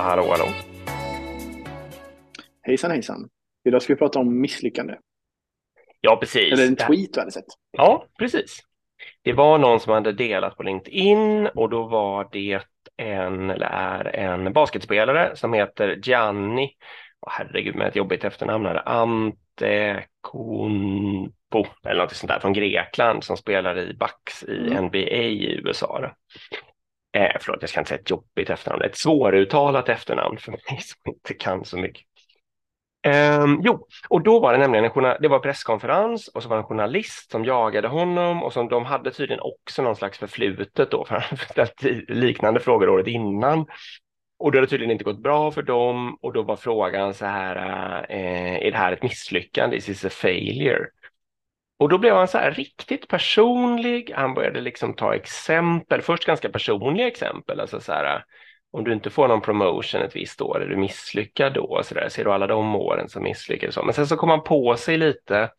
hallå, hallå. Hejsan hejsan. Idag ska vi prata om misslyckande. Ja, precis. Eller en tweet du hade sett. Ja, precis. Det var någon som hade delat på LinkedIn och då var det en, eller är en basketspelare som heter Gianni, oh, herregud med ett jobbigt efternamn här, Antetokounmpo eller något sånt där från Grekland som spelar i Bucks i Mm. NBA i USA. Eh, förlåt, jag ska inte säga ett jobbigt efternamn, ett svåruttalat efternamn för mig som inte kan så mycket. Ehm, jo, och då var det nämligen en det var presskonferens och så var det en journalist som jagade honom och som de hade tydligen också någon slags förflutet då, för han hade ställt liknande frågor året innan. Och då hade det tydligen inte gått bra för dem och då var frågan så här, eh, är det här ett misslyckande? Is this a failure? Och då blev han så här riktigt personlig. Han började liksom ta exempel, först ganska personliga exempel, alltså så här, om du inte får någon promotion ett visst år, är du misslyckad då? Så där, ser du alla de åren som misslyckades? Men sen så kom han på sig lite,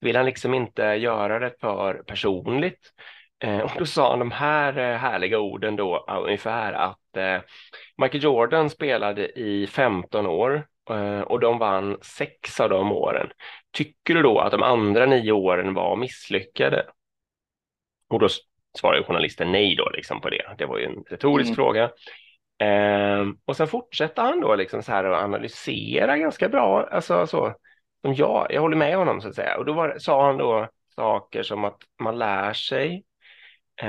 vill han liksom inte göra det för personligt. Eh, och då sa han de här eh, härliga orden då, ungefär att eh, Michael Jordan spelade i 15 år och de vann sex av de åren. Tycker du då att de andra nio åren var misslyckade? Och då svarar ju journalisten nej då liksom på det. Det var ju en retorisk Mm. fråga. Ehm, och sen fortsätter han då liksom så här att analysera ganska bra, alltså så, som jag, jag håller med honom så att säga. Och då var, sa han då saker som att man lär sig, eh,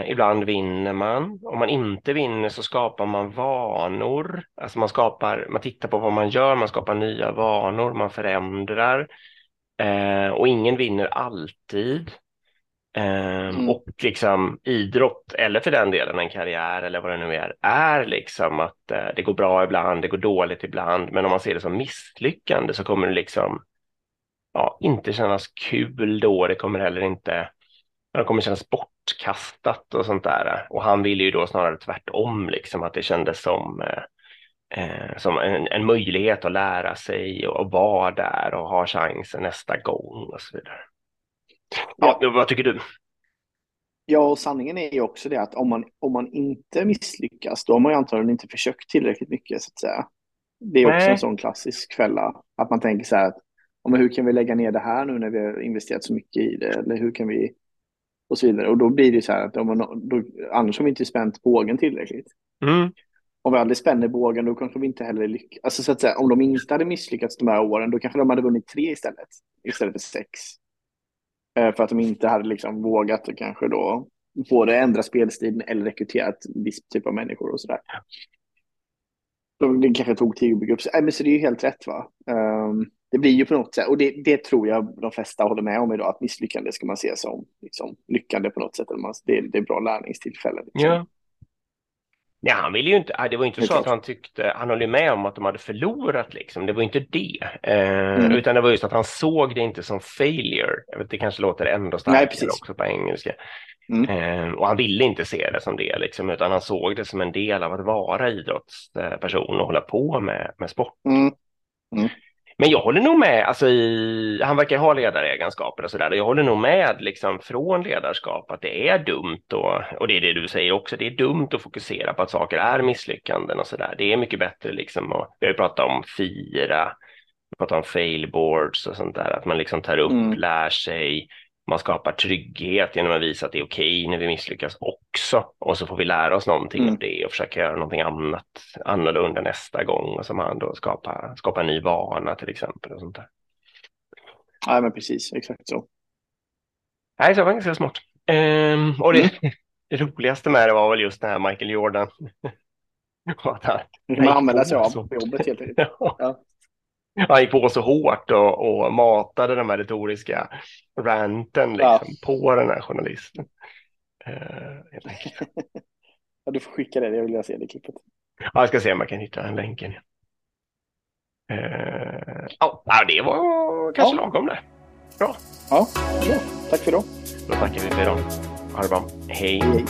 ibland vinner man, om man inte vinner så skapar man vanor, alltså man skapar, man tittar på vad man gör, man skapar nya vanor, man förändrar, eh, och ingen vinner alltid. Ehm, Mm. Och liksom idrott, eller för den delen en karriär eller vad det nu är, är liksom att eh, det går bra ibland, det går dåligt ibland, men om man ser det som misslyckande så kommer det liksom ja, inte kännas kul då, det kommer heller inte, det kommer kännas bortkastat och sånt där. Och han ville ju då snarare tvärtom, liksom att det kändes som eh, eh, som en, en möjlighet att lära sig och, och vara där och ha chansen nästa gång och så vidare. Ja, vad tycker du? Ja, och sanningen är ju också det att om man, om man inte misslyckas, då har man ju antagligen inte försökt tillräckligt mycket, så att säga. Det är också Nej. en sån klassisk fälla, att man tänker så här att, ja, men hur kan vi lägga ner det här nu när vi har investerat så mycket i det, eller hur kan vi, och så vidare. Och då blir det så här att om man, då, annars har vi inte spänt bågen tillräckligt. Mm. Om vi aldrig spänner bågen, då kanske vi inte heller lyckas. Alltså så att säga, om de inte hade misslyckats de här åren, då kanske de hade vunnit tre istället, istället för sex. Eh, För att de inte hade liksom vågat och kanske då både ändra spelstilen eller rekryterat viss typ av människor och sådär. De- Det kanske tog bygga upp sig. Nej, men så det är ju helt rätt va. Ehm, det blir ju på något sätt, och det, det tror jag de flesta håller med om idag, att misslyckande ska man se som liksom, lyckande på något sätt. Eller man, det, det är bra lärningstillfälle. Liksom. Ja. Ja, han ville ju inte, det var inte så att han tyckte, han höll ju med om att de hade förlorat liksom, det var inte det. Eh, Mm. Utan det var just att han såg det inte som failure. Jag vet, det kanske låter ändå Nej, starkare precis. också på engelska. Mm. Eh, och han ville inte se det som det, liksom, utan han såg det som en del av att vara idrottsperson och hålla på med, med sport. Mm. Men jag håller nog med, alltså i, han verkar ha ledaregenskaper och sådär, jag håller nog med liksom från ledarskap att det är dumt och, och det är det du säger också, det är dumt att fokusera på att saker är misslyckanden och sådär. Det är mycket bättre liksom, och vi har ju pratat om fira, vi pratar om failboards och sånt där, att man liksom tar upp, Mm. lär sig, man skapar trygghet genom att visa att det är okej när vi misslyckas också. Och så får vi lära oss någonting Mm. av det och försöka göra någonting annat annorlunda nästa gång. Och som han då skapa, skapa en ny vana till exempel. Och sånt där. Nej, men precis, exakt så. Nej, så det var ganska smart. Ehm, och det, Mm. det roligaste med det var väl just det här Michael Jordan. Att han, man Nej, använda sig av så. på jobbet helt enkelt. ja. Han gick på så hårt och, och matade de här retoriska ranten liksom, på den här journalisten. Enkelt. Ja, du får skicka det, jag vill se det klippet. Ja, jag ska se om jag kan hitta den länken. Eh, ja, ja, det var kanske Ja. lagom det. Bra, Ja, bra. Tack för idag. då tackar vi för idag. Ha det bra. Hej. Hej.